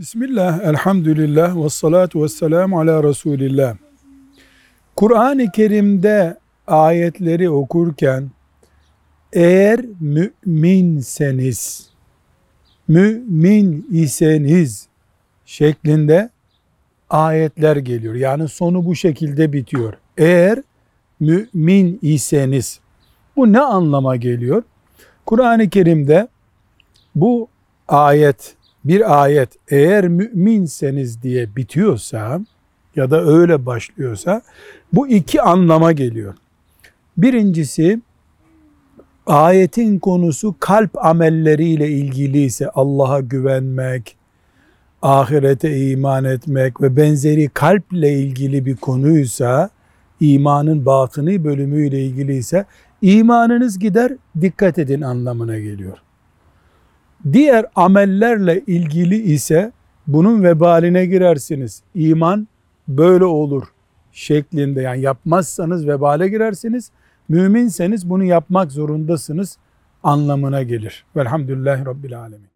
Bismillah, elhamdülillah, ve salatu ve selamu ala Resulillah. Kur'an-ı Kerim'de ayetleri okurken eğer müminseniz, mümin iseniz şeklinde ayetler geliyor. Yani sonu bu şekilde bitiyor. Eğer mümin iseniz bu ne anlama geliyor? Kur'an-ı Kerim'de bu ayet bir ayet eğer müminseniz diye bitiyorsa ya da öyle başlıyorsa bu iki anlama geliyor. Birincisi ayetin konusu kalp amelleriyle ilgili ise Allah'a güvenmek, ahirete iman etmek ve benzeri kalple ilgili bir konuysa imanın batını bölümüyle ilgili ise imanınız gider dikkat edin anlamına geliyor. Diğer amellerle ilgili ise bunun vebaline girersiniz. İman böyle olur şeklinde yani yapmazsanız vebale girersiniz. Müminseniz bunu yapmak zorundasınız anlamına gelir. Velhamdülillahi Rabbil Alemin.